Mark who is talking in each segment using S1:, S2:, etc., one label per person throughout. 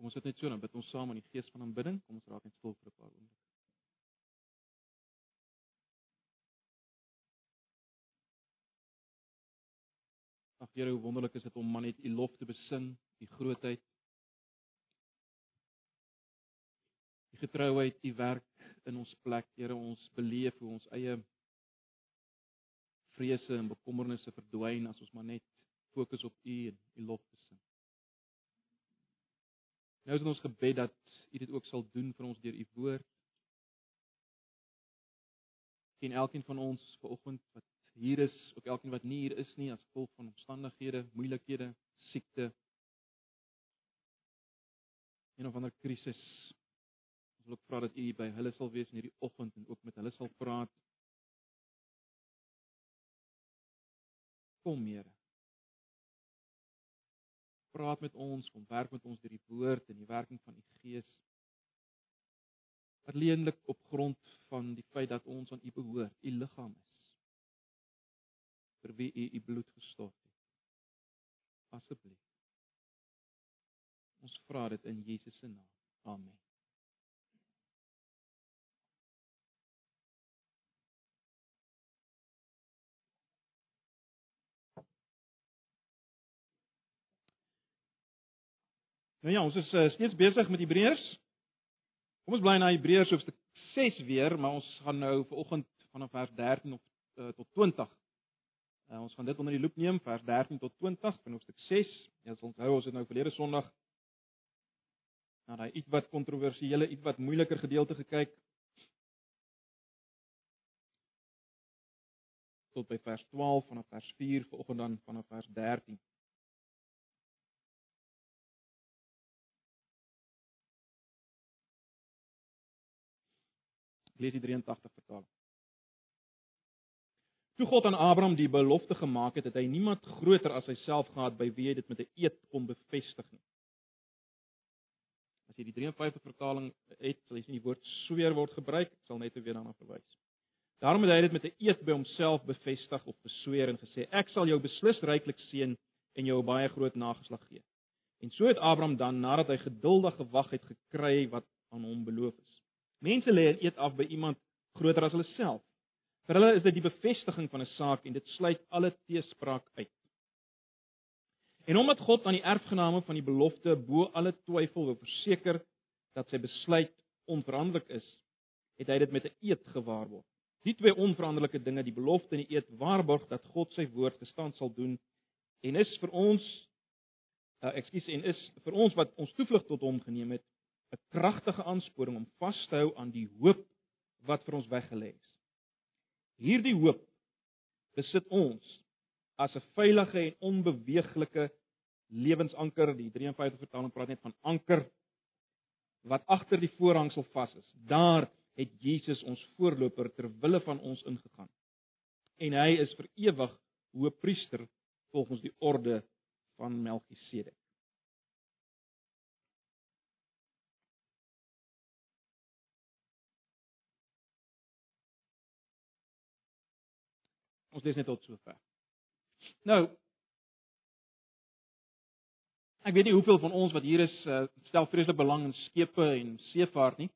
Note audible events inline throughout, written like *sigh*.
S1: Kom ons sit net so dan bid ons saam in die gees van aanbidding. Kom ons raak net stil vir 'n paar oomblikke. Ag Here, hoe wonderlik is dit om maar net U lof te besing, U grootheid. U getrouheid, U werk in ons plek, Here, ons beleef hoe ons eie vrese en bekommernisse verdwyn as ons maar net fokus op U en U lof. Nou is dit ons gebed dat U dit ook sal doen vir ons deur U woord. Sien elkeen van ons vanoggend wat hier is, ook elkeen wat nie hier is nie as gevolg van omstandighede, moeilikhede, siekte, een of ander krisis. Ons wil ook vra dat U by hulle sal wees in hierdie oggend en ook met hulle sal praat. Kom, Here. Praat met ons, kom werk met ons deur die woord en die werking van U Gees. Alleenlik op grond van die feit dat ons aan U behoort, U liggaam is vir wie u u bloed gestort het. Asseblief. Ons vra dit in Jesus se naam. Amen. Nou ja, ons is uh, steeds besig met Hebreërs. Kom ons bly na Hebreërs hoofstuk 6 weer, maar ons gaan nou vanoggend vanaf vers 13 of uh, tot 20 Uh, ons gaan dit onder die loep neem vers 13 tot 20 van hoofstuk 6. Jy sal onthou ons het nou verlede Sondag na daai ietwat kontroversiële, ietwat moeiliker gedeelte gekyk. tot by vers 12 vanaf vers 4 vanoggend dan vanaf vers 13. Lees die 83 vertaling. Toe God aan Abraham die belofte gemaak het, het hy niemand groter as homself gehad by wie hy dit met 'n eed kon bevestig nie. As jy die 53 vertaling het, sal jy sien die woord sweer word gebruik, ek sal net weer daarna verwys. Daarom het hy dit met 'n eed by homself bevestig of besweer en gesê: Ek sal jou beslis ryklik seën en jou 'n baie groot nageslag gee. En so het Abraham dan nadat hy geduldig gewag het gekry wat aan hom beloof is. Mense lê 'n eed af by iemand groter as hulle self. Vir hulle is dit die bevestiging van 'n saak en dit sluit alle teespraak uit. En omdat God aan die erfgename van die belofte bo alle twyfel wou verseker dat sy besluit onveranderlik is, het hy dit met 'n eed gewaarborg. Die twee onveranderlike dinge, die belofte en die eed, waarborg dat God sy woord gestand sal doen en is vir ons uh, ekskuus en is vir ons wat ons toevlug tot hom geneem het, 'n kragtige aansporing om vas te hou aan die hoop wat vir ons weggelê is. Hierdie hoop besit ons as 'n veilige en onbeweeglike lewensanker. Die 53 vertaling praat net van anker wat agter die voorhangsel vas is. Daar het Jesus ons voorloper ter wille van ons ingegaan. En hy is vir ewig hoëpriester volgens die orde van Melchisedek. Ons lees net tot sover. Nou Ek weet nie hoeveel van ons wat hier is uh, stel vreeslik belang in skepe en seevaart nie.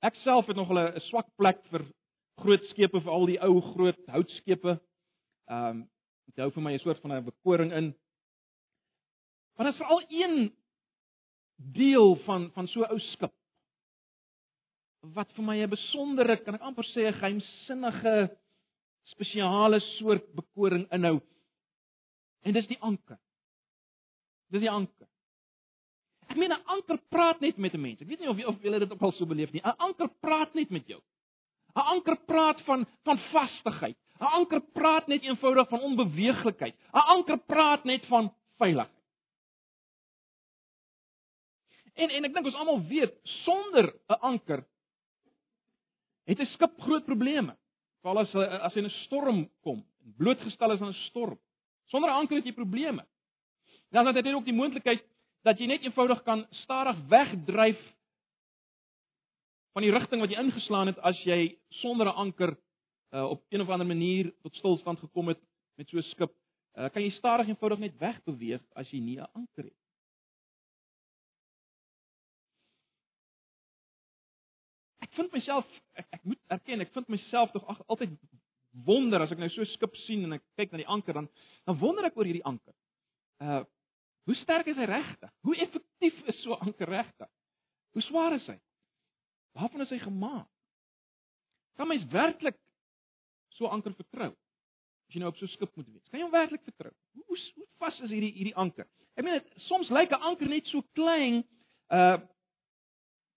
S1: Ek self het nog 'n swak plek vir groot skepe, veral die ou groot houtskepe. Ehm um, dit hou vir my 'n soort van 'n bekoring in. Want dit is veral een deel van van so 'n ou skip wat vir my 'n besondere, kan ek amper sê 'n geheimsinnige spesiale soort bekoring inhou. En dis die anker. Dis die anker. Ek meen 'n anker praat net met 'n mens. Ek weet nie of jy of jy dit ook al so beleef nie. 'n Anker praat net met jou. 'n Anker praat van van vastigheid. 'n Anker praat net eenvoudig van onbeweeglikheid. 'n Anker praat net van veiligheid. En en ek dink ons almal weet sonder 'n anker het 'n skip groot probleme. Veral as as hy in 'n storm kom, blootgestel is aan 'n storm. Sonder anker het jy probleme. Dan het jy ook die moontlikheid dat jy net eenvoudig kan stadig wegdryf van die rigting wat jy ingeslaan het as jy sonder 'n anker uh, op een of ander manier tot stilstand gekom het met so 'n skip. Uh, kan jy stadig eenvoudig net wegbeweeg as jy nie 'n anker het. Ek vind myself ek, ek moet erken, ek vind myself tog altyd wonder as ek nou so skip sien en ek kyk na die anker dan dan wonder ek oor hierdie anker. Uh hoe sterk is hy regtig? Hoe effektief is so anker regtig? Hoe swaar is hy? Waarvan is hy gemaak? Kan mens werklik so anker vertrou? As jy nou op so 'n skip moet wees, kan jy hom werklik vertrou? Hoe hoe vas is hierdie hierdie anker? Ek meen soms lyk 'n anker net so klein uh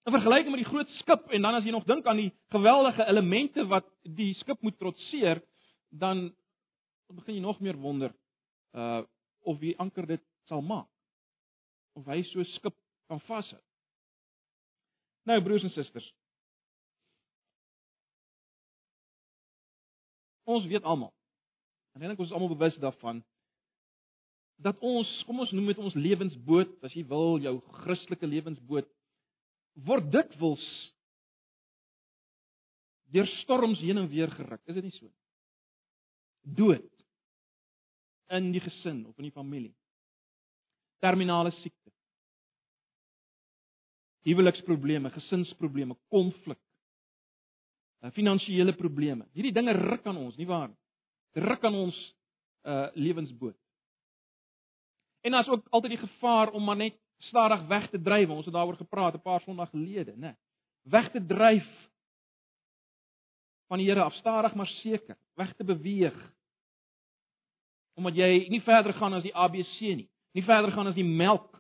S1: in vergelyking met die groot skip en dan as jy nog dink aan die geweldige elemente wat die skip moet trotseer, dan begin jy nog meer wonder uh of die anker dit sal maak. Of hy so skip kan vashou. Nou broers en susters. Ons weet almal. En ek dink ons is almal bewus daarvan dat ons, kom ons noem dit ons lewensboot, as jy wil, jou Christelike lewensboot word dikwels deur storms heen en weer geruk. Is dit nie so nie? Dood in die gesin of in die familie. Terminale siekte. Huweliksprobleme, gesinsprobleme, konflik. Uh, finansiële probleme. Hierdie dinge ruk aan ons, nie waar nie? Ruk aan ons uh lewensboot. En daar's ook altyd die gevaar om maar net stadig weg te dryf. Ons het daaroor gepraat 'n paar Sondae gelede, né? Weg te dryf van die Here af, stadig maar seker, weg te beweeg. Omdat jy nie verder gaan as die ABC nie, nie verder gaan as die melk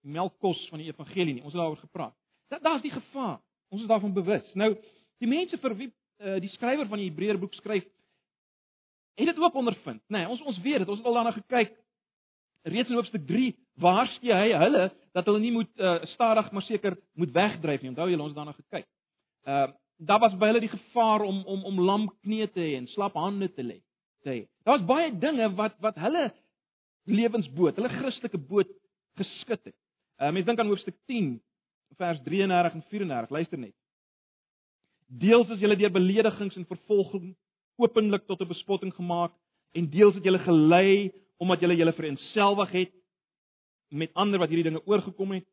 S1: die melkkos van die evangelie nie. Ons het daaroor gepraat. Dat daar's die gevaar. Ons is daarvan bewus. Nou, die mense vir wie uh, die skrywer van die Hebreërboek skryf, het dit ook ondervind, nê? Nee, ons ons weet dit. Ons het al daarna gekyk reeds in hoofstuk 3 waarsku hy hulle dat hulle nie moet uh, stadig maar seker moet wegdryf nie. Onthou julle ons daarna gekyk. Ehm uh, daar was by hulle die gevaar om om om lam knie te hê en slap hande te lê. Sê. Daar was baie dinge wat wat hulle lewensboot, hulle Christelike boot geskit het. Uh, Mense dink aan hoofstuk 10 vers 33 en 34. Luister net. Deels is julle deur beledigings en vervolging openlik tot 'n bespotting gemaak en deels het julle gelei omdat julle julle vereenselwig het met ander wat hierdie dinge oorgekom het.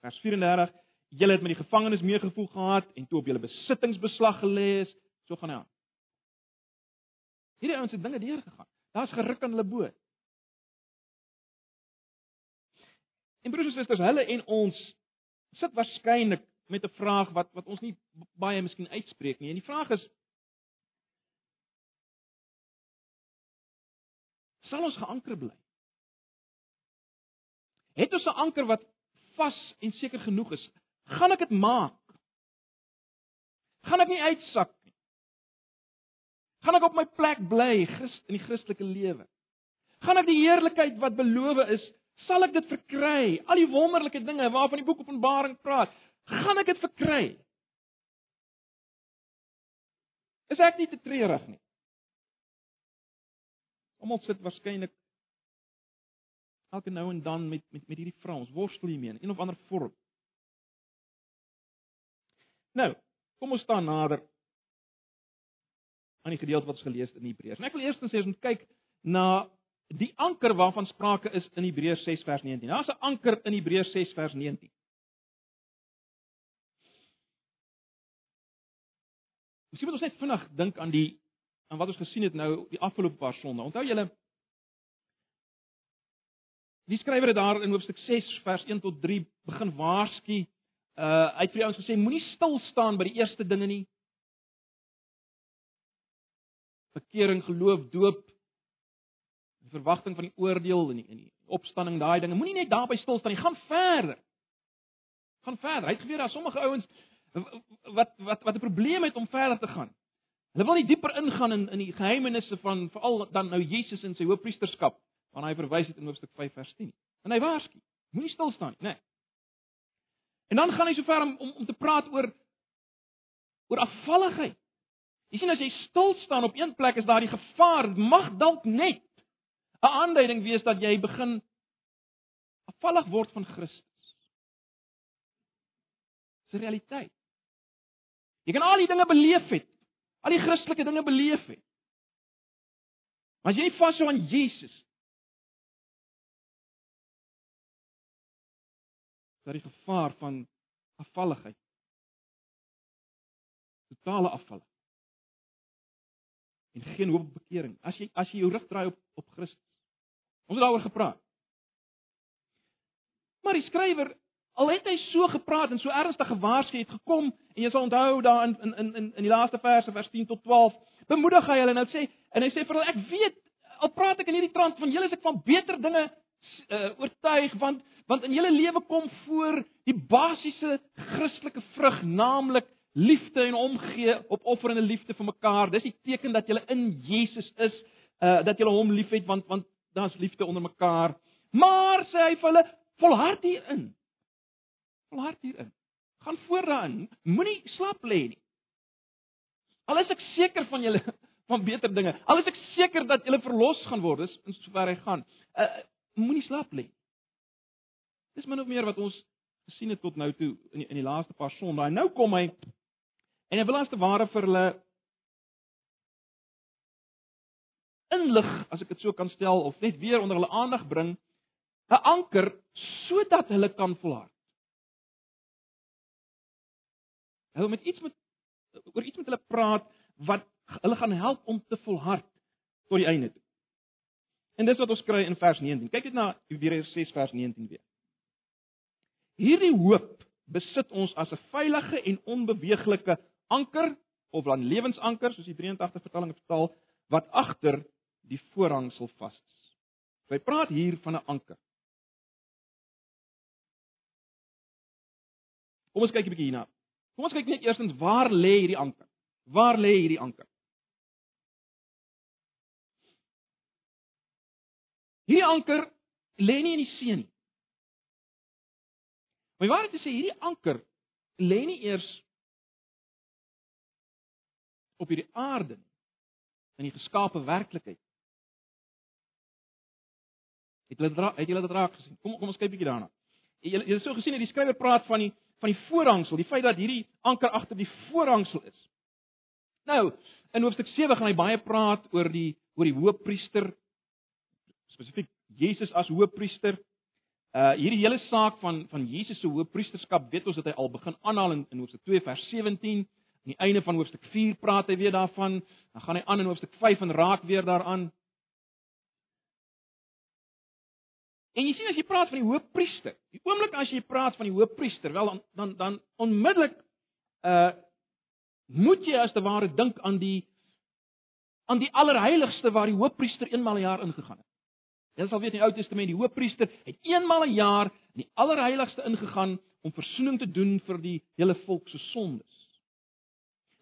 S1: Vers 34: Julle het met die gevangenes meegevoel gehad en toe op julle besittings beslag gelê is, so gaan hy aan. Hierdie ouens het dinge deurgegaan. Daar's geruk aan hulle boot. En broers en susters, hulle en ons sit waarskynlik met 'n vraag wat wat ons nie baie miskien uitspreek nie. En die vraag is sal ons geanker bly? Het ons 'n anker wat vas en seker genoeg is? Gaan ek dit maak? Gaan ek nie uitsak nie? Gaan ek op my plek bly in die Christelike lewe? Gaan ek die heerlikheid wat beloof is, sal ek dit verkry? Al die wonderlike dinge waarvan die boek Openbaring praat, gaan ek dit verkry? Is ek nie te treurig nie? Almal sit waarskynlik elke nou en dan met met met hierdie vrae. Ons worstel hiermee in een of ander vorm. Nou, kom ons staan nader aan die gedeelte wat ons gelees het in Hebreërs. Ek wil eers sê ons moet kyk na die anker waarvan sprake is in Hebreërs 6 vers 19. Daar's 'n anker in Hebreërs 6 vers 19. Miskien moet ons net vinnig dink aan die aan wat ons gesien het nou die afgelope paar sonde. Onthou julle Die skrywer het daar in hoofstuk 6 vers 1 tot 3 begin waarsku. Uh hy het vir ons gesê moenie stil staan by die eerste dinge nie. Bekering, geloof, doop, die verwagting van die oordeel en die, en die opstanding, daai dinge. Moenie net daarby stil staan nie, gaan verder. Gaan verder. Hy het geweet daar sommige ouens wat wat wat 'n probleem het om verder te gaan. Hulle wil nie dieper ingaan in in die geheimenisse van veral dan nou Jesus en sy hoofpriesterskap, want hy verwys dit in hoofstuk 5 vers 10. En hy waarsku, moenie stil staan nie, nee. En dan gaan hy so ver om om, om te praat oor oor afvalligheid. Jy sien as jy stil staan op een plek is daar die gevaar, mag dalk net 'n aanduiding wees dat jy begin afvallig word van Christus. Dis 'n realiteit. Jy kan al die dinge beleef het, al die Christelike dinge beleef het. Maar as jy vashou aan Jesus, daar die gevaar van afvalligheid. Totale afval. En geen hoop op bekering. As jy as jy jou rug draai op op Christus. Ons het daaroor gepraat. Maar die skrywer, al het hy so gepraat en so ernstig gewaarsku het gekom en jy sal onthou daar in in in in die laaste verse vers 10 tot 12, bemoedig hy hulle nou sê en hy sê vir hulle ek weet al praat ek in hierdie trant van julle is ek van beter dinge uh, oortuig want want in julle lewe kom voor die basiese Christelike vrug naamlik liefde en omgee, opofferende liefde vir mekaar. Dis die teken dat jy in Jesus is, uh dat jy hom liefhet want want daar's liefde onder mekaar. Maar sê hy vir hulle, volhard hierin. Volhard hierin. Gaan vooraan. Moenie slap lê nie. Al is ek seker van julle van beter dinge. Al is ek seker dat julle verlos gaan word, dis in sover hy gaan. Uh moenie slap lê. Dis min of meer wat ons gesien het tot nou toe in die, in die laaste paar sondae. Nou kom hy En hy wil as te ware vir hulle inlig, as ek dit so kan stel of net weer onder hulle aandag bring, 'n anker sodat hulle kan volhard. Hy wil met iets met oor iets met hulle praat wat hulle gaan help om te volhard tot die einde toe. En dis wat ons kry in vers 19. Kyk net na Hebreërs 6 vers 19 weer. Hierdie hoop besit ons as 'n veilige en onbeweeglike anker of dan lewensanker soos die 83 vertaling vertaal wat agter die voorhang sal vas is. Hy praat hier van 'n anker. Kom ons kyk 'n bietjie hierna. Kom ons kyk net eerstens waar lê hierdie anker? Waar lê hierdie anker? Hierdie anker lê nie in die see nie. Maar waar dit sê hierdie anker lê nie eers op hierdie aarde in die geskape werklikheid. Het hulle het julle dit raak gesien? Kom kom ons kyk bietjie daarna. Julle julle sou gesien het die skrywer praat van die van die voorhangsel, die feit dat hierdie anker agter die voorhangsel is. Nou, in hoofstuk 7 gaan hy baie praat oor die oor die hoëpriester spesifiek Jesus as hoëpriester. Uh hierdie hele saak van van Jesus se hoëpriesterskap weet ons dat hy al begin aanhaal in, in hoofstuk 2 vers 17 Aan die einde van hoofstuk 4 praat hy weer daarvan. Dan gaan hy aan in hoofstuk 5 en raak weer daaraan. En jy sien as jy praat van die hoofpriester, die oomblik as jy praat van die hoofpriester, wel dan dan dan onmiddellik uh moet jy as te ware dink aan die aan die allerheiligste waar die hoofpriester eenmal 'n jaar ingegaan het. Jy sal weet in die Ou Testament die hoofpriester het eenmal 'n jaar in die allerheiligste ingegaan om verzoening te doen vir die hele volk se sondes.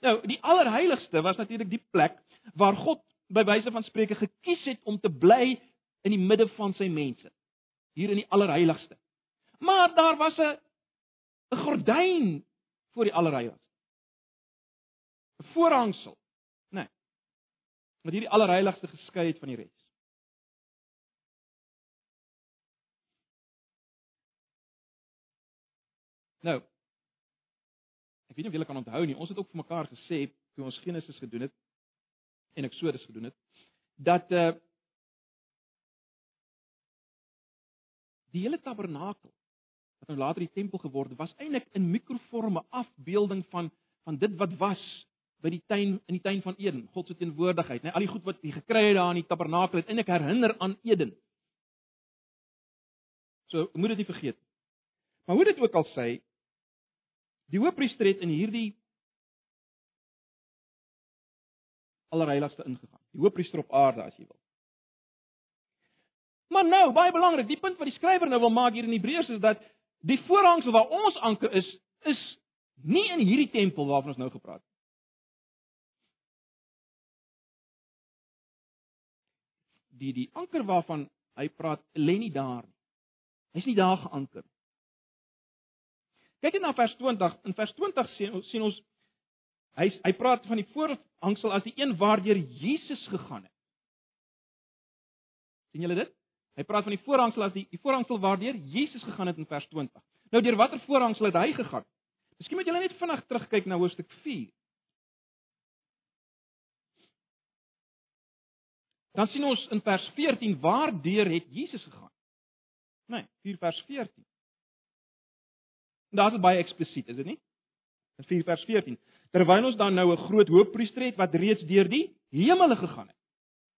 S1: Nou, die allerheiligste was natuurlik die plek waar God by wyse van spreuke gekies het om te bly in die midde van sy mense. Hier in die allerheiligste. Maar daar was 'n 'n gordyn voor die allerheiligste. 'n Voorhangsel. Nee. Wat hierdie allerheiligste geskei het van die res. Ek weet nie of julle kan onthou nie, ons het ook vir mekaar gesê toe ons Genesis gedoen het en Eksodus gedoen het dat uh die hele tabernakel wat nou later die tempel geword het, was eintlik in mikrovorme afbeelding van van dit wat was by die tuin in die tuin van Eden, God se teenwoordigheid? Nee, al die goed wat hy gekry het daar in die tabernakel het eintlik herinner aan Eden. So, moet dit nie vergeet nie. Maar hoe dit ook al sê, Die hoofpriester het in hierdie allerheiligste ingegaan. Die hoofpriester op aarde as jy wil. Maar nou, baie belangrik, die punt wat die skrywer nou wil maak hier in Hebreërs is dat die voorhangsel waar ons anker is, is nie in hierdie tempel waarvan ons nou gepraat het. Die die anker waarvan hy praat, lê nie daar nie. Hy's nie daar geanker nie. Kyk net na vers 20. In vers 20 sien ons sien ons hy hy praat van die voorhangsel as die een waardeur Jesus gegaan het. sien julle dit? Hy praat van die voorhangsel as die die voorhangsel waardeur Jesus gegaan het in vers 20. Nou deur watter voorhangsel het hy gegaan? Miskien moet julle net vinnig terugkyk na hoofstuk 4. Dan sien ons in vers 14 waardeur het Jesus gegaan? Nee, 4 vers 14. En daar's dit baie eksplisiet, is dit nie? In 4 vers 14. Terwyl ons dan nou 'n groot hoofpriester het wat reeds deur die hemele gegaan het.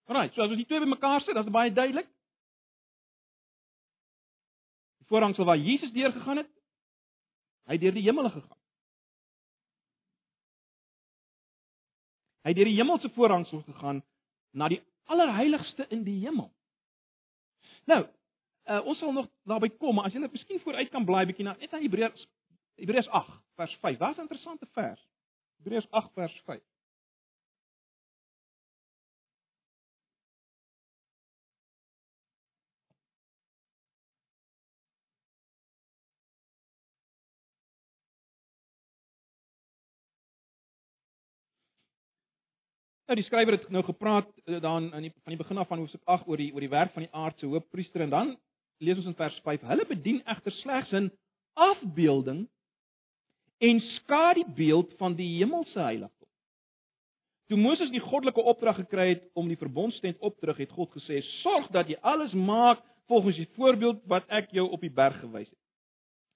S1: Alraai, so as ons die twee bymekaar sit, dan is dit baie duidelik. Die voorhangsel waar Jesus deur gegaan het, hy deur die hemele gegaan. Hy deur die hemelse voorhangsel gegaan na die allerheiligste in die hemel. Nou, uh, ons sal nog daarby kom, maar as jy net miskien vooruit kan blaai bietjie na net aan Hebreërs Hebreërs 8 vers 5. Daar's 'n interessante vers. Hebreërs 8 vers 5. Nou die skrywer het nou gepraat eh, dan aan die van die begin af van hoofstuk 8 oor die oor die werk van die aardse hoofpriester en dan lees ons in vers 5: Hulle bedien egter slegs 'n afbeelding en skadu beeld van die hemelse heiligdom. Toe Moses die goddelike opdrag gekry het om die verbondstent op te rig, het God gesê: "Sorg dat jy alles maak volgens die voorbeeld wat ek jou op die berg gewys het."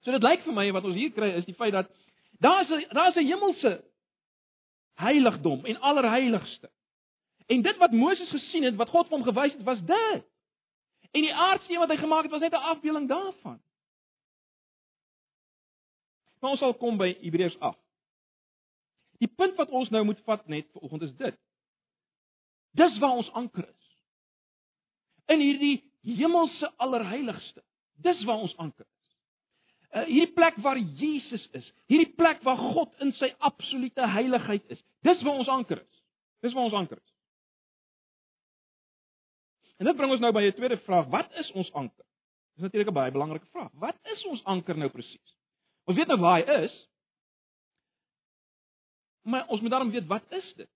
S1: So dit lyk vir my wat ons hier kry is die feit dat daar is 'n daar is 'n hemelse heiligdom en allerheiligste. En dit wat Moses gesien het, wat God vir hom gewys het, was dit. En die aardsteen wat hy gemaak het, was net 'n afbeeling daarvan. Maar ons sal kom by Hebreërs 8. Die punt wat ons nou moet vat net vanoggend is dit. Dis waar ons anker is. In hierdie hemelse allerheiligste. Dis waar ons anker is. Uh, hierdie plek waar Jesus is, hierdie plek waar God in sy absolute heiligheid is. Dis waar ons anker is. Dis waar ons anker is. En dit bring ons nou by 'n tweede vraag, wat is ons anker? Dis natuurlik 'n baie belangrike vraag. Wat is ons anker nou presies? Ons weet nou waar hy is. Maar ons moet daarom weet wat is dit?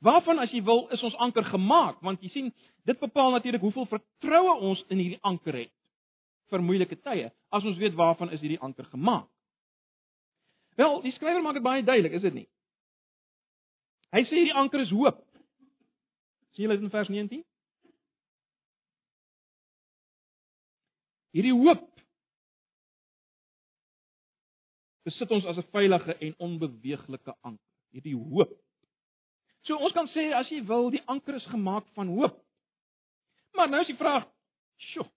S1: Waarvan as jy wil is ons anker gemaak want jy sien dit bepaal natuurlik hoeveel vertroue ons in hierdie anker het vir moeilike tye as ons weet waarvan is hierdie anker gemaak. Wel, die skrywer maak dit baie duidelik, is dit nie? Hy sê hierdie anker is hoop. Sien julle dit in vers 19? Hierdie hoop besit ons as 'n veilige en onbeweeglike anker. Hierdie hoop. So ons kan sê as jy wil, die anker is gemaak van hoop. Maar nou is die vraag, "Sjoe,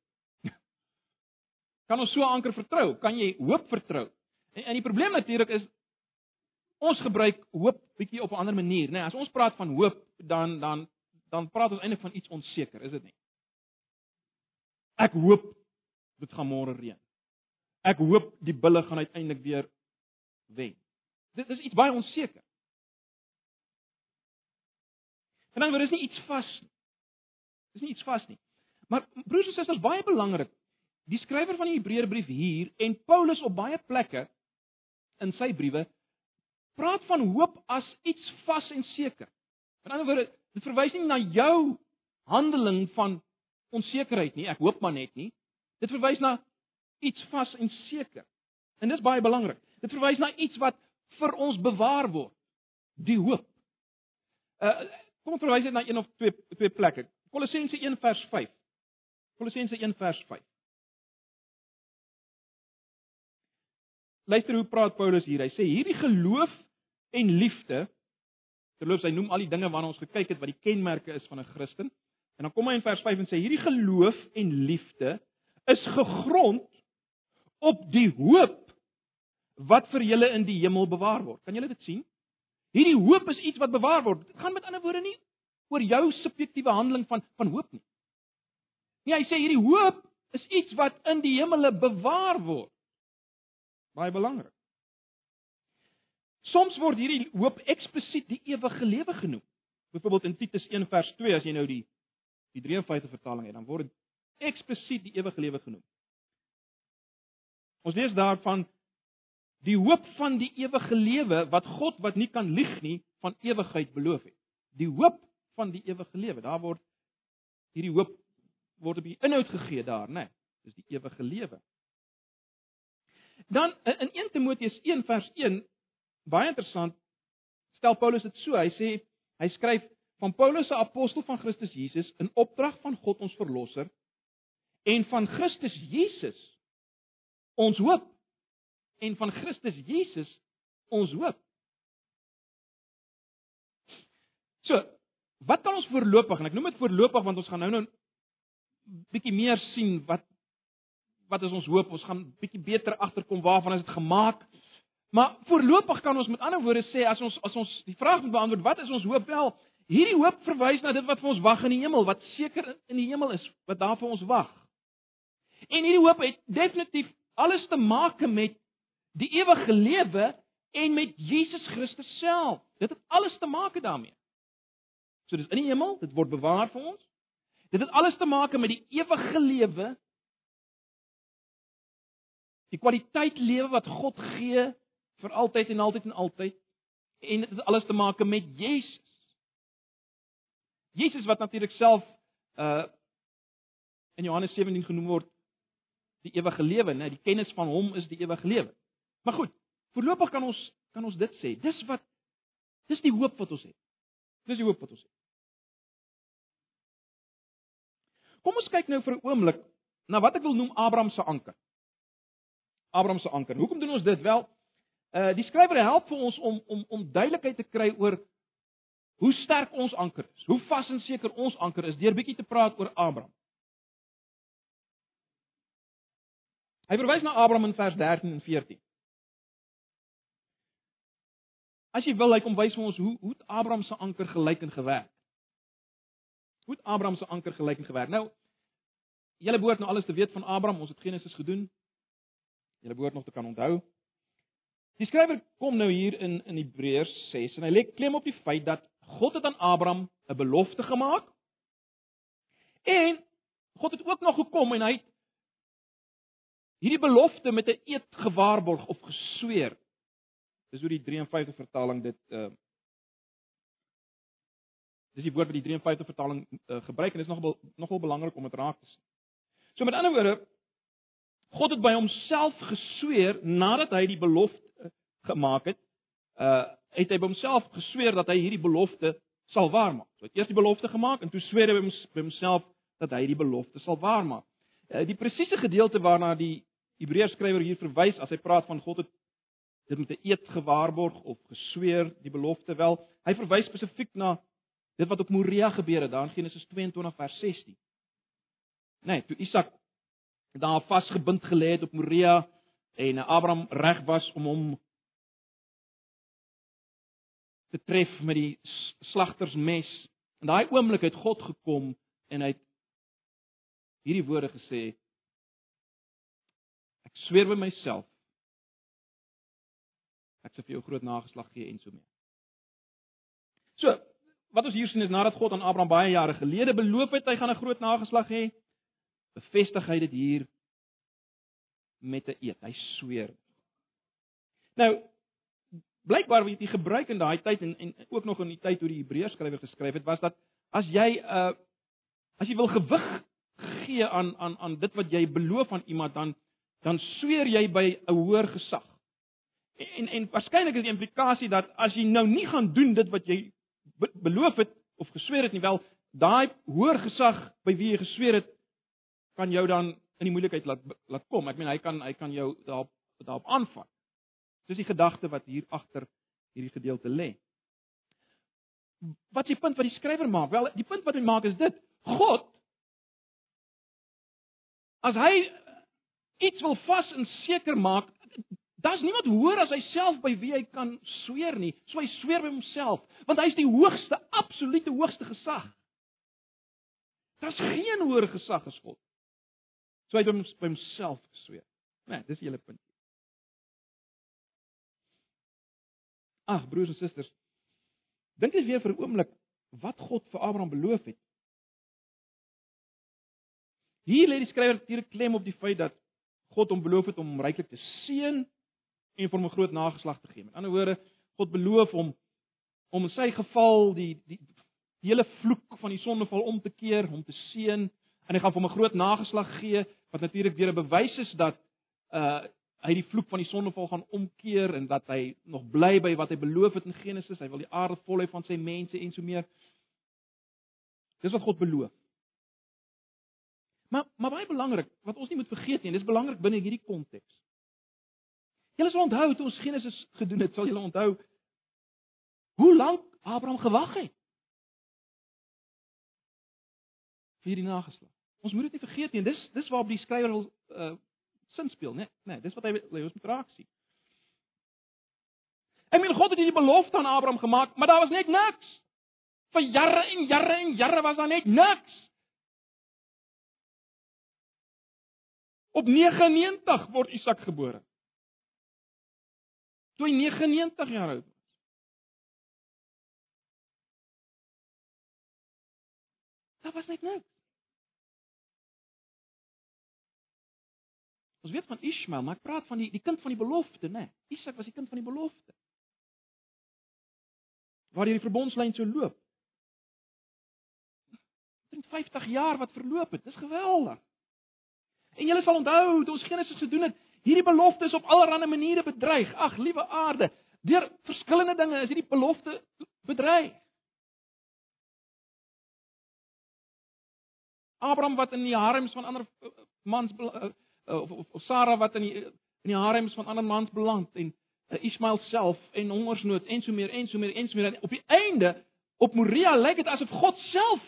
S1: Kan ons so anker vertrou? Kan jy hoop vertrou? En, en die probleem natuurlik is ons gebruik hoop bietjie op 'n ander manier, né? Nee, as ons praat van hoop, dan dan dan praat ons eintlik van iets onseker, is dit nie? Ek hoop dit gaan môre reën. Ek hoop die bulle gaan uiteindelik weer wen. Dit is iets baie onseker. En dan word dit nie iets vas nie. Dis nie iets vas nie. Maar broers en susters, baie belangrik die skrywer van die Hebreërbrief hier en Paulus op baie plekke in sy briewe praat van hoop as iets vas en seker. In ander woorde, dit verwys nie na jou handeling van onsekerheid nie, ek hoop maar net nie. Dit verwys na iets vas en seker. En dis baie belangrik. Dit verwys na iets wat vir ons bewaar word. Die hoop. Uh kom ons verwys net na een of twee twee plekke. Kolossense 1 vers 5. Kolossense 1 vers 5. luister hoe praat Paulus hier. Hy sê hierdie geloof en liefde terloops hy noem al die dinge waarna ons gekyk het wat die kenmerke is van 'n Christen. En dan kom hy in vers 5 en sê hierdie geloof en liefde is gegrond op die hoop wat vir julle in die hemel bewaar word. Kan julle dit sien? Hierdie hoop is iets wat bewaar word. Dit gaan met ander woorde nie oor jou subjektiewe handeling van van hoop nie. Nee, hy sê hierdie hoop is iets wat in die hemele bewaar word. Baie belangrik. Soms word hierdie hoop eksplisiet die ewige lewe genoem. Byvoorbeeld in Titus 1 vers 2 as jy nou die die 53 vertaling het, dan word dit eksplisiet die ewige lewe genoem. Ons lees daarvan die hoop van die ewige lewe wat God wat nie kan lieg nie van ewigheid beloof het. Die hoop van die ewige lewe. Daar word hierdie hoop word op die inhoud gegee daar, né? Nee, dis die ewige lewe. Dan in 1 Timoteus 1 vers 1 baie interessant stel Paulus dit so. Hy sê hy skryf van Paulus se apostel van Christus Jesus in opdrag van God ons verlosser en van Christus Jesus ons hoop en van Christus Jesus ons hoop. So, wat kan ons voorlopig en ek noem dit voorlopig want ons gaan nou nou bietjie meer sien wat wat is ons hoop? Ons gaan bietjie beter agterkom waarvan is dit gemaak? Maar voorlopig kan ons met ander woorde sê as ons as ons die vraag moet beantwoord, wat is ons hoop? Wel, hierdie hoop verwys na dit wat vir ons wag in die hemel, wat seker in die hemel is, wat daar vir ons wag. En hierdie hoop het definitief alles te maak met die ewige lewe en met Jesus Christus self. Dit het alles te maak daarmee. So dis in die hemel, dit word bewaar vir ons. Dit het alles te maak met die ewige lewe. Die kwaliteit lewe wat God gee vir altyd en altyd en altyd. En dit het alles te maak met Jesus. Jesus wat natuurlik self uh in Johannes 17 genoem word die ewige lewe, né? Die kennis van hom is die ewige lewe. Maar goed, voorlopig kan ons kan ons dit sê. Dis wat dis die hoop wat ons het. Dis die hoop wat ons het. Kom ons kyk nou vir 'n oomblik na wat ek wil noem Abraham se anker. Abraham se anker. Hoekom doen ons dit? Wel, uh die skrywer help vir ons om om om duidelikheid te kry oor hoe sterk ons anker is. Hoe vas en seker ons anker is deur bietjie te praat oor Abraham. Hy verwys na Abraham in vers 13 en 14. As jy wil, hy kom wys vir ons hoe hoe Abraham se anker gelyk en gewerk. Hoe Abraham se anker gelyk en gewerk. Nou, julle behoort nou alles te weet van Abraham. Ons het Genesis gedoen. Julle behoort nog te kan onthou. Die skrywer kom nou hier in in Hebreërs 6 en hy lê klem op die feit dat God het aan Abraham 'n belofte gemaak. En God het ook nog gekom en hy het hierdie belofte met 'n eed gewaarborg of gesweer. Dis hoe die 53 vertaling dit uh Dis die woord wat die 53 vertaling uh, gebruik en dit is nogal nogal belangrik om dit raak te sien. So met ander woorde, God het by homself gesweer nadat hy die belofte gemaak het, uh het hy by homself gesweer dat hy hierdie belofte sal waarmaak. So hy het eers die belofte gemaak en toe sweer hy by homself dat hy die belofte sal waarmaak. Uh, die presiese gedeelte waarna die Hebreërs skrywer hier verwys as hy praat van God het dit met 'n eed gewaarborg of gesweer die belofte wel, hy verwys spesifiek na Dit wat op Moria gebeur het, daar in Genesis 22 vers 16. Nee, toe Isak daar vasgebind gelê het op Moria en Abraham reg was om hom te tref met die slagtersmes. In daai oomblik het God gekom en hy het hierdie woorde gesê: Ek sweer by myself ek sal vir jou groot nageslag gee en so mee. So, wat ons hier sien is nadat God aan Abraham baie jare gelede beloof het hy gaan 'n groot nageslag hê, bevestig hy dit hier met 'n eed. Hy sweer. Nou blykbaar wat hy gebruik in daai tyd en en ook nog in die tyd toe die Hebreërs skrywer geskryf het, was dat as jy uh as jy wil gewig gee aan aan aan dit wat jy beloof aan iemand dan dan sweer jy by 'n hoër gesag. En en waarskynlik is die implikasie dat as jy nou nie gaan doen dit wat jy beloof het of gesweer het nie wel daai hoër gesag by wie jy gesweer het kan jou dan in die moeilikheid laat laat kom. Ek meen hy kan hy kan jou daarop daarop aanvat. Dis die gedagte wat hier agter hierdie gedeelte lê. Wat is die punt wat die skrywer maak? Wel, die punt wat hy maak is dit: God as hy iets wil vas en seker maak, Daar's niemand hoër as hy self by wie hy kan sweer nie. So hy sweer by homself, want hy is die hoogste, absolute hoogste gesag. Daar's geen hoër gesag as God. So hy het hom by homself gesweer. Nee, dis hele punt. Ag, broers en susters, dink eens weer vir 'n oomblik wat God vir Abraham beloof het. Hier lê die skrywer natuurlik klem op die feit dat God hom beloof het om hom ryklik te seën en vir hom 'n groot nageslag te gee. Met ander woorde, God beloof hom om in sy geval die die die hele vloek van die sondeval om te keer, hom te seën en hy gaan vir hom 'n groot nageslag gee wat natuurlik weer 'n bewys is dat uh hy die vloek van die sondeval gaan omkeer en dat hy nog bly by wat hy beloof het in Genesis, hy wil die aarde vol hê van sy mense en so meer. Dis wat God beloof. Maar maar baie belangrik, wat ons nie moet vergeet nie, dis belangrik binne hierdie konteks. Julle sal onthou toe ons Genesis gedoen het, sal julle onthou hoe lank Abraham gewag het. vir die nageslag. Ons moet dit nie vergeet nie. Dis dis waarop die skrywer wil uh sin speel, né? Nee, nee, dis wat hy wil ons moet raak sien. Ek meen God het hierdie belofte aan Abraham gemaak, maar daar was net niks. Vir jare en jare en jare was daar net niks. Op 99 word Isak gebore. Toe hy 99 jaar oud was. Daar was net niks. Ons weet van Ismael, maar ek praat van die die kind van die belofte, né? Isak was die kind van die belofte. Waar hierdie verbondslyn so loop. Dit 50 jaar wat verloop het. Dis geweldig. En julle sal onthou, toe ons Genesis gedoen het, hierdie belofte is op allerlei maniere bedreig. Ag, liewe aarde, deur verskillende dinge is hierdie belofte bedreig. Abraham wat in die harems van ander eh, mans uh, of, of, of Sara wat in die in die harems van ander mans beland en uh, Ismael self en hongersnood en so meer en so meer en so meer en op die einde op Moria lyk dit asof God self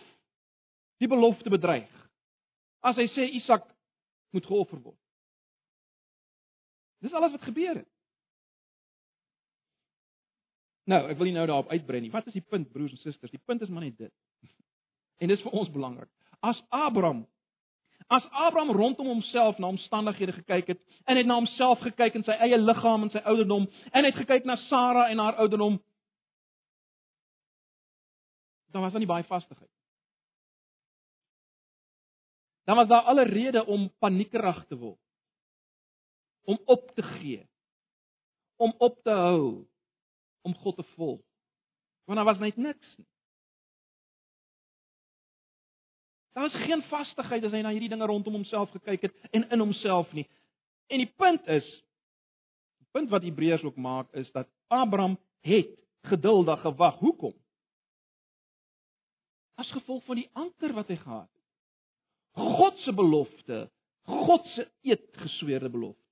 S1: die belofte bedreig. As hy sê Isak moet geoffer word. Dis alles wat gebeur het. Nou, ek wil nie nou daarop uitbrei nie. Wat is die punt broers en susters? Die punt is maar net dit. *laughs* En dis vir ons belangrik. As Abraham As Abraham rondom homself na omstandighede gekyk het en het na homself gekyk in sy eie liggaam en sy ouderdom en het gekyk na Sara en haar ouderdom dan was daar nie baie vastigheid. Dan was daar alle rede om paniekerig te word. Om op te gee. Om op te hou om God te volg. Want daar was net niks nie. Daar was geen vastigheid as hy na hierdie dinge rondom homself gekyk het en in homself nie. En die punt is die punt wat Hebreërs ook maak is dat Abraham het geduldig gewag. Hoekom? As gevolg van die anker wat hy gehad het. God se belofte, God se eed gesweerde belofte.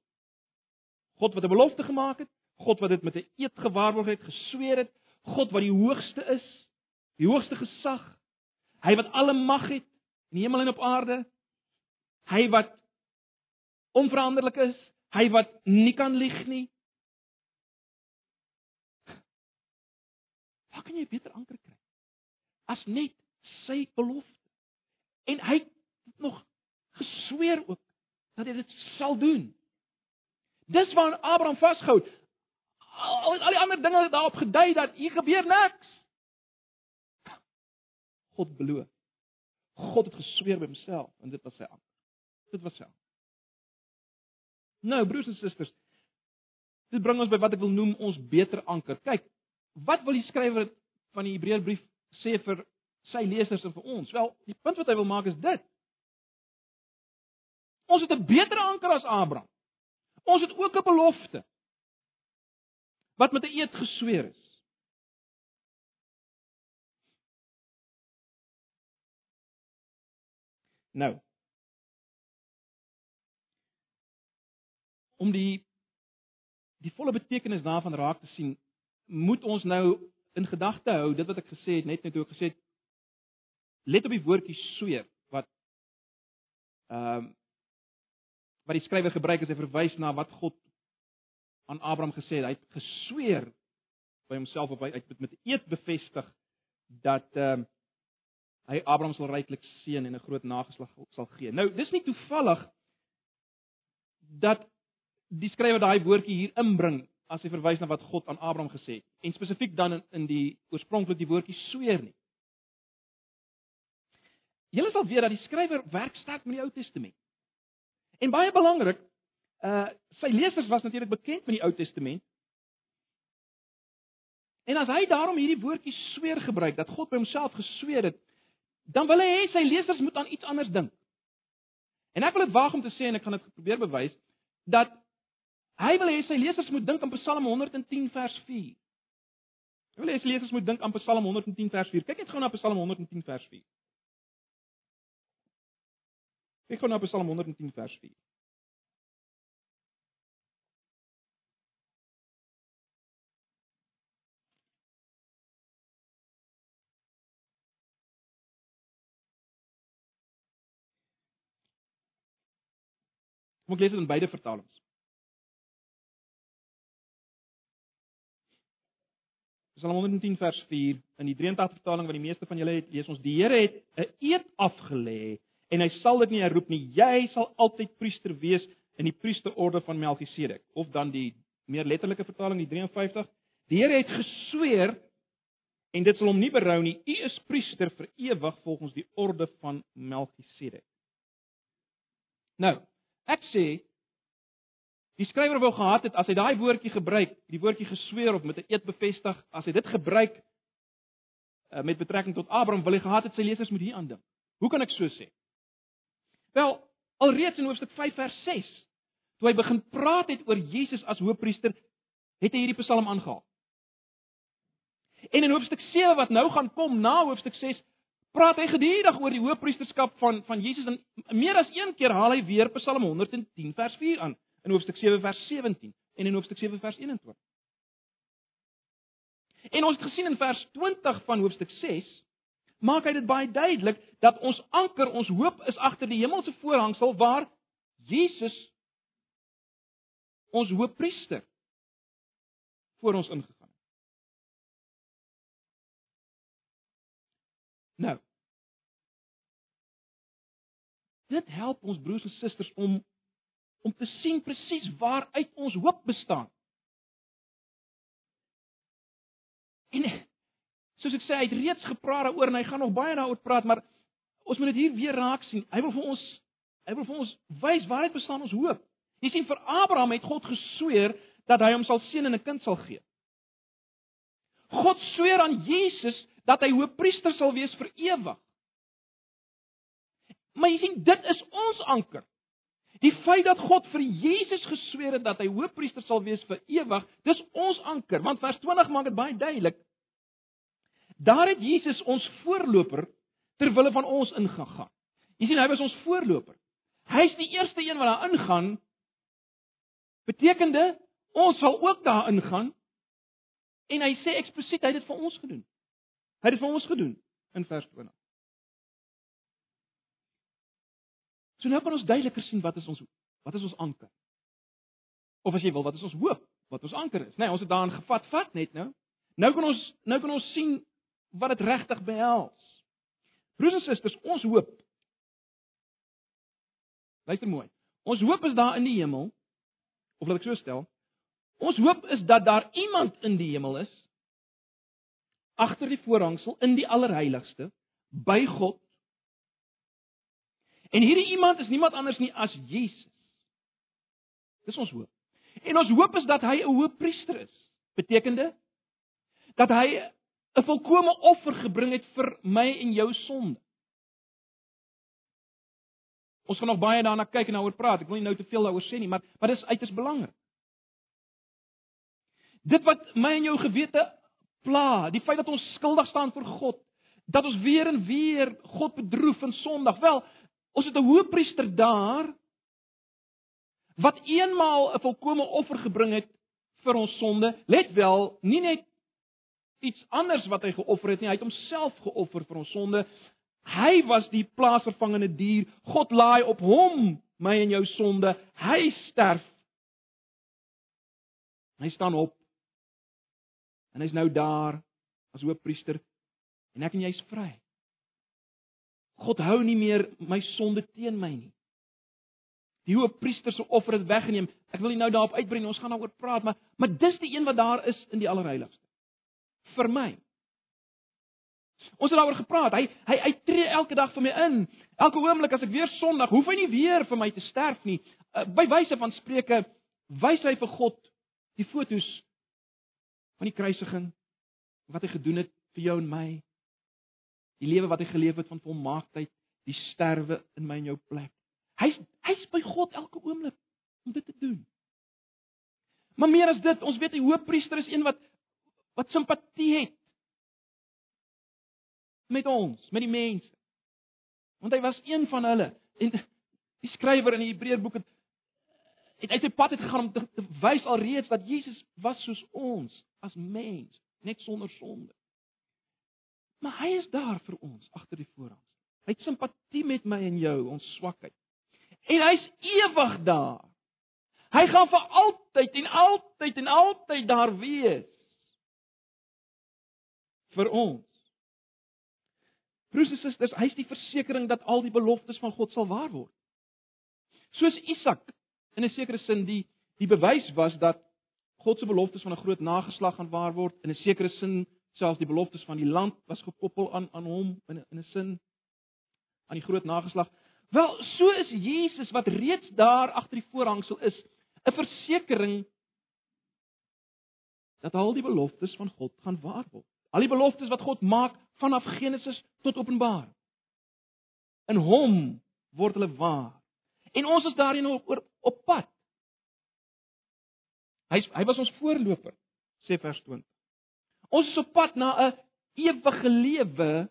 S1: God wat 'n belofte gemaak het, God wat dit met 'n eed gewaarborg het, gesweer het, God wat die hoogste is, die hoogste gesag, hy wat alle mag het, in hemel en op aarde. Hy wat onveranderlik is, hy wat nie kan lieg nie. Waar kan jy beter anker kry as net sy belofte? En hy het nog gesweer ook dat hy dit sal doen. Dis waar Abraham vashou. Al, al die ander dinge het daarop gedui dat hier gebeur niks. God beloof. God het gesweer by homself en dit was sy anker. Dit was sy anker. Nou broers en susters, dit bring ons by wat ek wil noem ons beter anker. Kyk, wat wil die skrywer van die Hebreërbrief sê vir sy lesers en vir ons? Wel, die punt wat hy wil maak is dit. Ons het 'n beter anker as Abraham. Ons het ook 'n belofte wat met 'n eed gesweer is. Nou. Om die die volle betekenis daarvan raak te sien, moet ons nou in gedagte hou dit wat ek gesê het net net hoe ek gesê het let op die woordjie sweer wat ehm um, wat die skrywer gebruik as hy verwys na wat God aan Abraham gesê het. Hy het gesweer by homself op hy het met eed bevestig dat ehm um, hy Abraham sal ryklik seën en 'n groot nageslag sal gee. Nou, dis nie toevallig dat die skrywer daai woordjie hier inbring as hy verwys na wat God aan Abraham gesê het en spesifiek dan in, in die oorspronklik die woordjie sweer nie. Julle sal weet dat die skrywer werk sterk met die Ou Testament. En baie belangrik, uh sy lesers was natuurlik bekend met die Ou Testament. En as hy daarom hierdie woordjie sweer gebruik dat God by homself gesweer het, dan wil hy hê sy lesers moet aan iets anders dink. En ek wil dit waag om te sê en ek gaan dit probeer bewys dat hy wil hê sy lesers moet dink aan Psalm 110 vers 4. Hy wil hê sy lesers moet dink aan Psalm 110 vers 4. Kyk net gou na Psalm 110 vers 4. Kyk gou na Psalm 110 vers 4. Kom ek lees dit in beide vertalings. Psalm 110 vers 4 in die 83 vertaling wat die meeste van julle het, lees ons die Here het 'n eed afgelê en hy sal dit nie herroep nie. Jy sal altyd priester wees in die priesterorde van Melchisedek. Of dan die meer letterlike vertaling die 53. Die Here het gesweer en dit sal hom nie berou nie. U is priester vir ewig volgens die orde van Melchisedek. Nou, ek sê Die skrywer wou gehad het as hy daai woordjie gebruik, die woordjie gesweer of met 'n eed bevestig, as hy dit gebruik uh, met betrekking tot Abraham, wil hy gehad het sy lesers moet hier aandink. Hoe kan ek so sê? Wel, alreeds in hoofstuk 5 vers 6, toe hy begin praat het oor Jesus as hoëpriester, het hy hierdie Psalm aangehaal. En in hoofstuk 7 wat nou gaan kom na hoofstuk 6, praat hy gedurig oor die hoëpriesterskap van van Jesus en meer as een keer haal hy weer Psalm 110 vers 4 aan in hoofstuk 7 vers 17 en in hoofstuk 7 vers 21. En ons het gesien in vers 20 van hoofstuk 6 maak hy dit baie duidelik dat ons anker, ons hoop is agter die hemelse voorhangsel waar Jesus ons hoëpriester voor ons ingegaan het. Nou. Dit help ons broers en susters om om te sien presies waaruit ons hoop bestaan. En soos ek sê, hy het reeds gepraat daaroor en hy gaan nog baie daaroor praat, maar ons moet dit hier weer raak sien. Hy wil vir ons hy wil vir ons wys waaruit bestaan ons hoop. Jy sien vir Abraham het God gesweer dat hy hom sal seën en 'n kind sal gee. God sweer aan Jesus dat hy hoëpriester sal wees vir ewig. Maar jy sien, dit is ons anker. Die feit dat God vir Jesus gesweer het dat hy hoëpriester sal wees vir ewig, dis ons anker, want vers 20 maak dit baie duidelik. Daar het Jesus ons voorloper ter wille van ons ingegaan. Jy sien, hy was ons voorloper. Hy's die eerste een wat daar ingaan. Betekende ons sal ook daar ingaan. En hy sê eksplisiet hy het dit vir ons gedoen. Hy het dit vir ons gedoen in vers 20. So nou kan ons duideliker sien wat is ons wat is ons anker? Of as jy wil, wat is ons hoop? Wat ons anker is? Nee, ons het daarin gevat, vat net nou. Nou kan ons nou kan ons sien wat dit regtig behels. Broers en susters, ons hoop. Luister mooi. Ons hoop is daar in die hemel. Of laat ek so stel. Ons hoop is dat daar iemand in die hemel is agter die voorhangsel in die allerheiligste by God En hierdie iemand is niemand anders nie as Jesus. Dis ons hoop. En ons hoop is dat hy 'n hoëpriester is. Betekende dat hy 'n volkomme offer gebring het vir my en jou sonde. Ons gaan nog baie daarna kyk en daaroor praat. Ek wil nie nou te veel daaroor sê nie, maar maar dis uiters belangrik. Dit wat my en jou gewete pla, die feit dat ons skuldig staan voor God, dat ons weer en weer God bedroef en sondig. Wel, Ons het 'n hoëpriester daar wat eenmaal 'n volkomme offer gebring het vir ons sonde. Let wel, nie net iets anders wat hy geoffer het nie, hy het homself geoffer vir ons sonde. Hy was die plaasvervangende dier. God laai op hom my en jou sonde. Hy sterf. Hy staan op. En hy's nou daar as hoëpriester en ek en jy's vry. God hou nie meer my sonde teen my nie. Die hoëpriester se offer het weggeneem. Ek wil nie nou daarop uitbrei nie. Ons gaan daaroor praat, maar maar dis die een wat daar is in die allerheiligste. Vir my. Ons het daaroor gepraat. Hy hy hy tree elke dag vir my in. Elke oomblik as ek weer sondig, hoef hy nie weer vir my te sterf nie. Uh, by wyse van spreuke wys hy vir God die fotos van die kruisiging wat hy gedoen het vir jou en my die lewe wat hy geleef het van volmaaktheid, die sterwe in my en jou plek. Hy's hy's by God elke oomblik om dit te doen. Maar meer as dit, ons weet die hoofpriester is een wat wat simpatie het met ons, met die mense. Want hy was een van hulle. En die skrywer in die Hebreërboek het het uit sy pad het gegaan om te, te wys alreeds dat Jesus was soos ons as mens, net sonder sonde. Maar hy is daar vir ons agter die voorhang. Hy het simpatie met my en jou, ons swakheid. En hy's ewig daar. Hy gaan vir altyd en altyd en altyd daar wees. vir ons. Broers en susters, hy's die versekering dat al die beloftes van God sal waar word. Soos Isak in 'n sekere sin die die bewys was dat God se beloftes van 'n groot nageslag gaan waar word, in 'n sekere sin selfs die beloftes van die land was gekoppel aan aan hom in 'n in 'n sin aan die groot nageslag. Wel, so is Jesus wat reeds daar agter die voorhangsel is, 'n versekering dat al die beloftes van God gaan waar word. Al die beloftes wat God maak vanaf Genesis tot Openbaring. In hom word hulle waar. En ons is daarin op op pad. Hy hy was ons voorloper, sê vers 20. Ons is op pad na 'n ewige lewe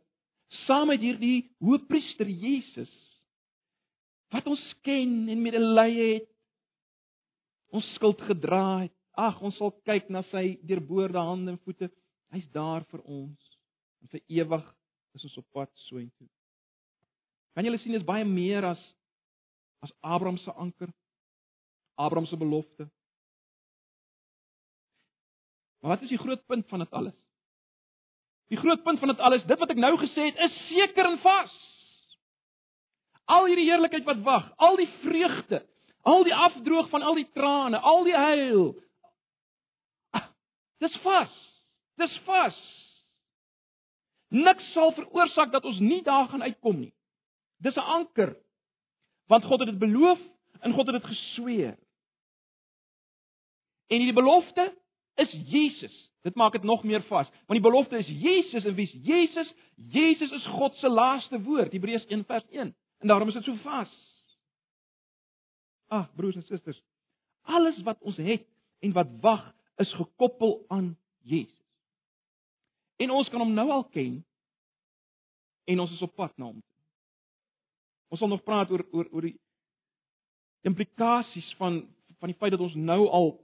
S1: saam met hierdie hoëpriester Jesus wat ons ken en medelee het ons skuld gedra het. Ag, ons sal kyk na sy deurboorde hande en voete. Hy's daar vir ons. En vir ewig is ons op pad soontoe. Kan julle sien dis baie meer as as Abraham se anker. Abraham se belofte. Maar wat is die groot punt van dit alles? Die groot punt van dit alles, dit wat ek nou gesê het, is seker en vas. Al hierdie heerlikheid wat wag, al die vreugde, Al die afdroog van al die trane, al die huil. Ah, dis vas. Dis vas. Niks sal veroorsaak dat ons nie daar gaan uitkom nie. Dis 'n anker. Want God het dit beloof en God het dit gesweer. En die belofte is Jesus. Dit maak dit nog meer vas, want die belofte is Jesus en wie's Jesus? Jesus is God se laaste woord, Hebreërs 1:1. En daarom is dit so vas. Ag broers en susters, alles wat ons het en wat wag is gekoppel aan Jesus. En ons kan hom nou al ken en ons is op pad na hom. Ons sal nog praat oor oor oor die implikasies van van die feit dat ons nou al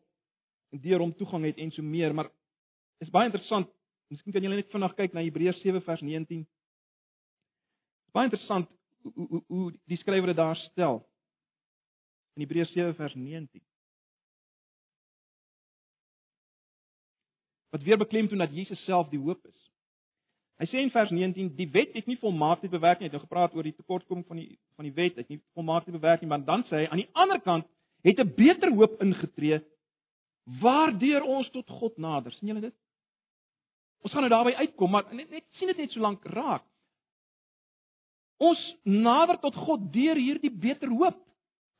S1: deur hom toegang het en so meer, maar is baie interessant. Miskien kan julle net vinnig kyk na Hebreërs 7 vers 19. Baie interessant hoe hoe hoe die skrywer dit daar stel in Hebreërs 7 vers 19. Wat weer beklemtoon dat Jesus self die hoop is. Hy sê in vers 19 die wet het nie volmaakte bewerk nie. Hy het nou gepraat oor die tekortkoming van die van die wet, het nie volmaakte bewerk nie, maar dan sê hy aan die ander kant het 'n beter hoop ingetree waardeur ons tot God nader. sien julle dit? Ons gaan nou daarby uitkom, maar net net sien dit net so lank raak. Ons nader tot God deur hierdie beter hoop.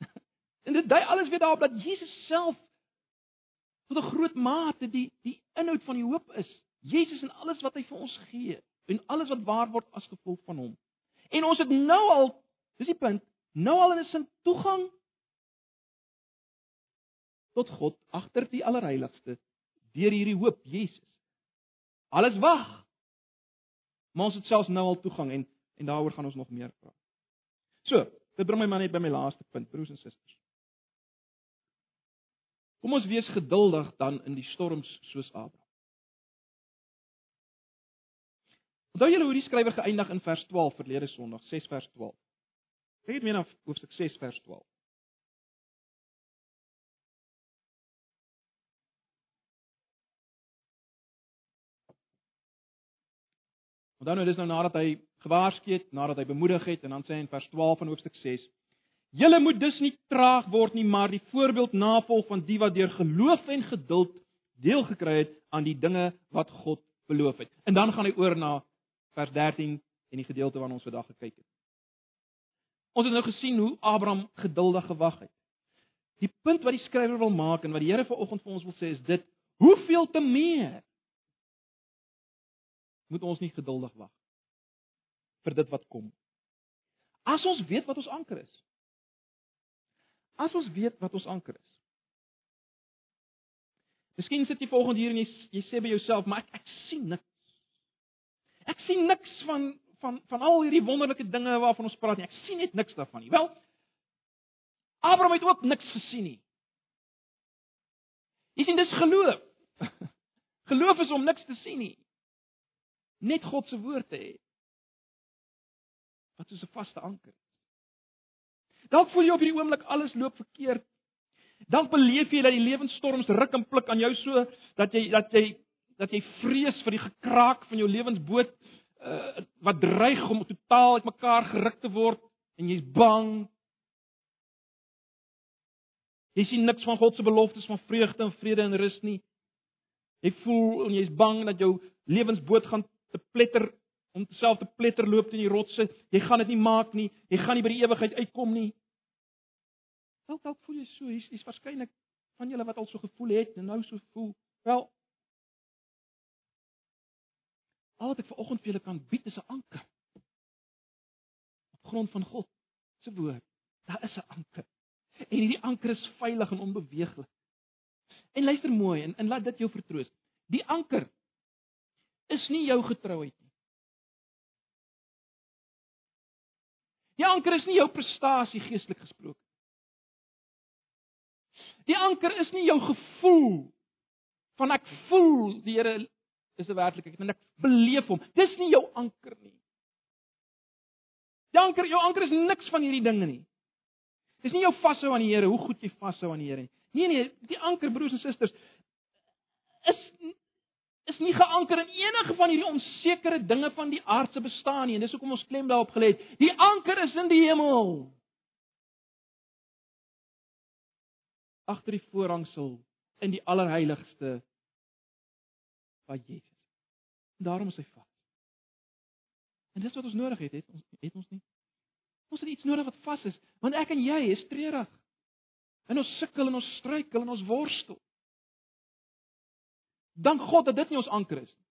S1: *laughs* En dit dui alles weer daarop dat Jesus self tot 'n groot mate die die inhoud van die hoop is. Jesus en alles wat hy vir ons gee en alles wat waar word as gevolg van hom. En ons het nou al, dis die punt, nou al in 'n sin toegang tot God agter die allerheiligste deur hierdie hoop Jesus. Alles wag. Maar ons het selfs nou al toegang en en daaroor gaan ons nog meer praat. So, dit bring my maar net by my laaste punt, broers en susters. Kom ons wees geduldig dan in die storms soos Abraham. Onthou julle hoe die skrywer geëindig in vers 12 verlede Sondag, 6 vers 12. Kyk net meer na hoofstuk 6 vers 12. Dan nou dis nou nadat hy gewaarsku het, nadat hy bemoedig het en dan sê hy in vers 12 van hoofstuk Julle moet dus nie traag word nie, maar die voorbeeld navolg van die wat deur geloof en geduld deel gekry het aan die dinge wat God beloof het. En dan gaan hy oor na vers 13 en die gedeelte waarna ons vandag gekyk het. Ons het nou gesien hoe Abraham geduldig gewag het. Die punt wat die skrywer wil maak en wat die Here vanoggend vir ons wil sê is dit: hoeveel te meer moet ons nie geduldig wag vir dit wat kom? As ons weet wat ons anker is. As ons weet wat ons anker is. Miskien sit jy volgende hier en jy jy sê by jouself, maar ek ek sien niks. Ek sien niks van van van al hierdie wonderlike dinge waarvan ons praat nie. Ek sien net niks daarvan nie. Wel, Abraham het ook niks gesien nie. Jy sien dis geloof. *laughs* Geloof is om niks te sien nie. Net God se woord te hê. Wat is 'n vaste anker? Dalk voel jy op hierdie oomblik alles loop verkeerd. Dalk beleef jy dat die lewensstorms ruk en pluk aan jou so dat jy dat jy dat jy vrees vir die gekraak van jou lewensboot uh, wat dreig om totaal uitmekaar geruk te word en jy's bang. Jy sien niks van God se beloftes van vreugde en vrede en rus nie. Jy voel en jy's bang dat jou lewensboot gaan te pletter om self te pletter loop teen die rotse. Jy gaan dit nie maak nie. Jy gaan nie by die ewigheid uitkom nie. Dalk dalk voel jy so, hier's is waarskynlik van julle wat al so gevoel het en nou so voel. Wel Al wat ek vanoggend vir julle kan bied is 'n anker. Op grond van God se woord. Daar is 'n anker. En hierdie anker is veilig en onbeweeglik. En luister mooi en, en laat dit jou vertroos. Die anker is nie jou getrouheid nie. Die anker is nie jou prestasie geestelik gesproke. Die anker is nie jou gevoel van ek voel die Here is 'n werklikheid en ek beleef hom. Dis nie jou anker nie. Die anker, jou anker is niks van hierdie dinge nie. Dis nie jou vashou aan die Here, hoe goed jy vashou aan die Here nie. Nee nee, die anker broers en susters is nie geanker in enige van hierdie onsekere dinge van die aardse bestaan nie en dis hoekom ons klem daarop gelê het. Die anker is in die hemel. Agter die voorhangsel in die allerheiligste van Jesus. En daarom is hy vas. En dis wat ons nodig het, het ons het ons nie. Ons het iets nodig wat vas is, want ek en jy is treurig. En ons sukkel en ons struikel en ons worstel. Dank God dat dit nie ons anker is nie.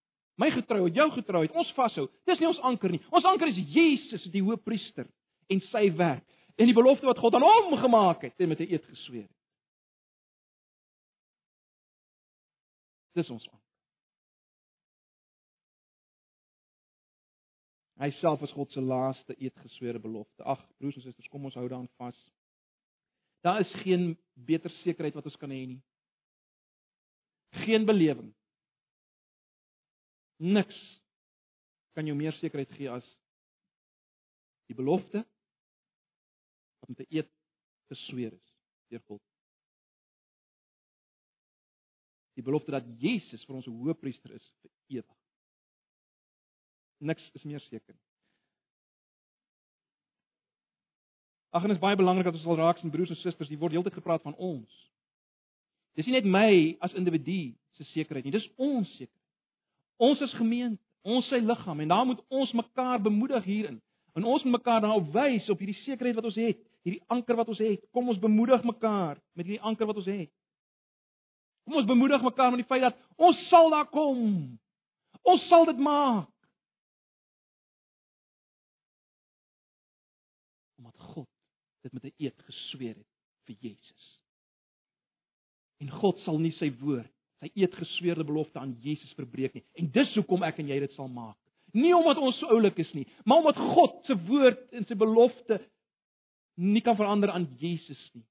S1: My getrouheid, jou getrouheid, ons vashou. Dis nie ons anker nie. Ons anker is Jesus, die Hoëpriester en sy werk en die belofte wat God aan hom gemaak het en met 'n eed gesweer het. Dis ons anker. Hy self is God se laaste eed gesweerde belofte. Ag, broers en susters, kom ons hou daaraan vas. Daar is geen beter sekerheid wat ons kan hê nie geen belewing. Niks kan jou meer sekerheid gee as die belofte met 'n eed gesweer is deur God. Die belofte dat Jesus vir ons 'n hoëpriester is vir ewig. Niks is meer seker. Ag en dit is baie belangrik dat ons sal raak sien broers en susters, hier word heeltyd gepraat van ons. Dis nie net my as individu se sekerheid nie, dis ons sekerheid. Ons is gemeente, ons sy liggaam en daar moet ons mekaar bemoedig hierin. En ons moet mekaar dan wys op hierdie sekerheid wat ons het, hierdie anker wat ons het. Kom ons bemoedig mekaar met hierdie anker wat ons het. Kom ons bemoedig mekaar met die feit dat ons sal daar kom. Ons sal dit maak. Omdat God dit met 'n eed gesweer het vir Jesus. En God sal nie sy woord, sy eetgesweerde belofte aan Jesus verbreek nie. En dis hoekom ek en jy dit sal maak. Nie omdat ons so oulik is nie, maar omdat God se woord en sy belofte nie kan verander aan Jesus nie.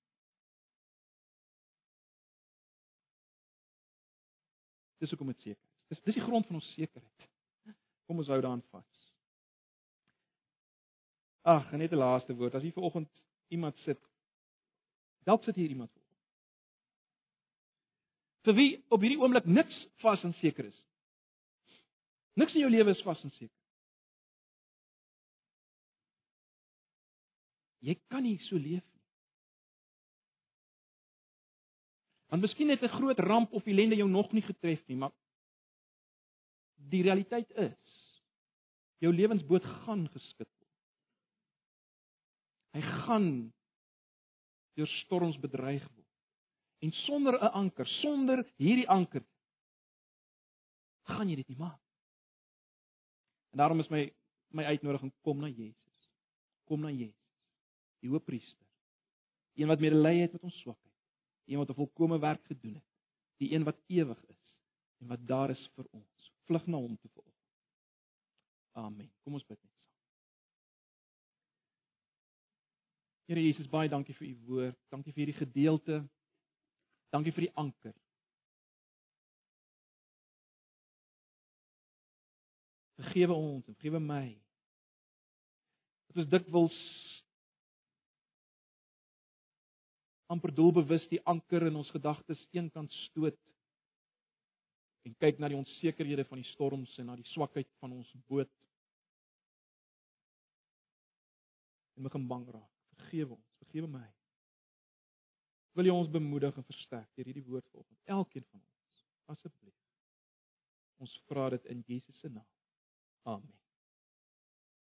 S1: Dis hoekom dit seker is. Dis dis die grond van ons sekerheid. Kom ons hou daaraan vas. Ag, net 'n laaste woord. As jy ver oggend iemand sit, dalk sit hier iemand vir wie op hierdie oomblik niks vas en seker is. Niks in jou lewe is vas en seker. Jy kan nie so leef nie. Want miskien het 'n groot ramp of ellende jou nog nie getref nie, maar die realiteit is jou lewensboot gaan geskit word. Hy gaan deur storms bedreig word. En sonder 'n anker, sonder hierdie anker gaan jy dit nie maak. En daarom is my my uitnodiging kom na Jesus. Kom na Jesus. Die Hoëpriester. Een wat medelee het met ons swakheid. Een wat 'n volkomme werk gedoen het. Die een wat ewig is en wat daar is vir ons. Vlug na hom toe vir ons. Amen. Kom ons bid net saam. Here Jesus, baie dankie vir u woord. Dankie vir hierdie gedeelte. Dankie vir die anker. Vergewe ons vergewe my. Dat ons dikwels amper doelbewus die anker in ons gedagtes eenkant stoot en kyk na die onsekerhede van die storms en na die swakheid van ons boot. En begin bang raak. Vergewe ons, vergewe my. Wil jy ons bemoedig en versterk deur hierdie woord vanoggend? Elkeen van ons, asseblief. Ons vra dit in Jesus se naam. Amen.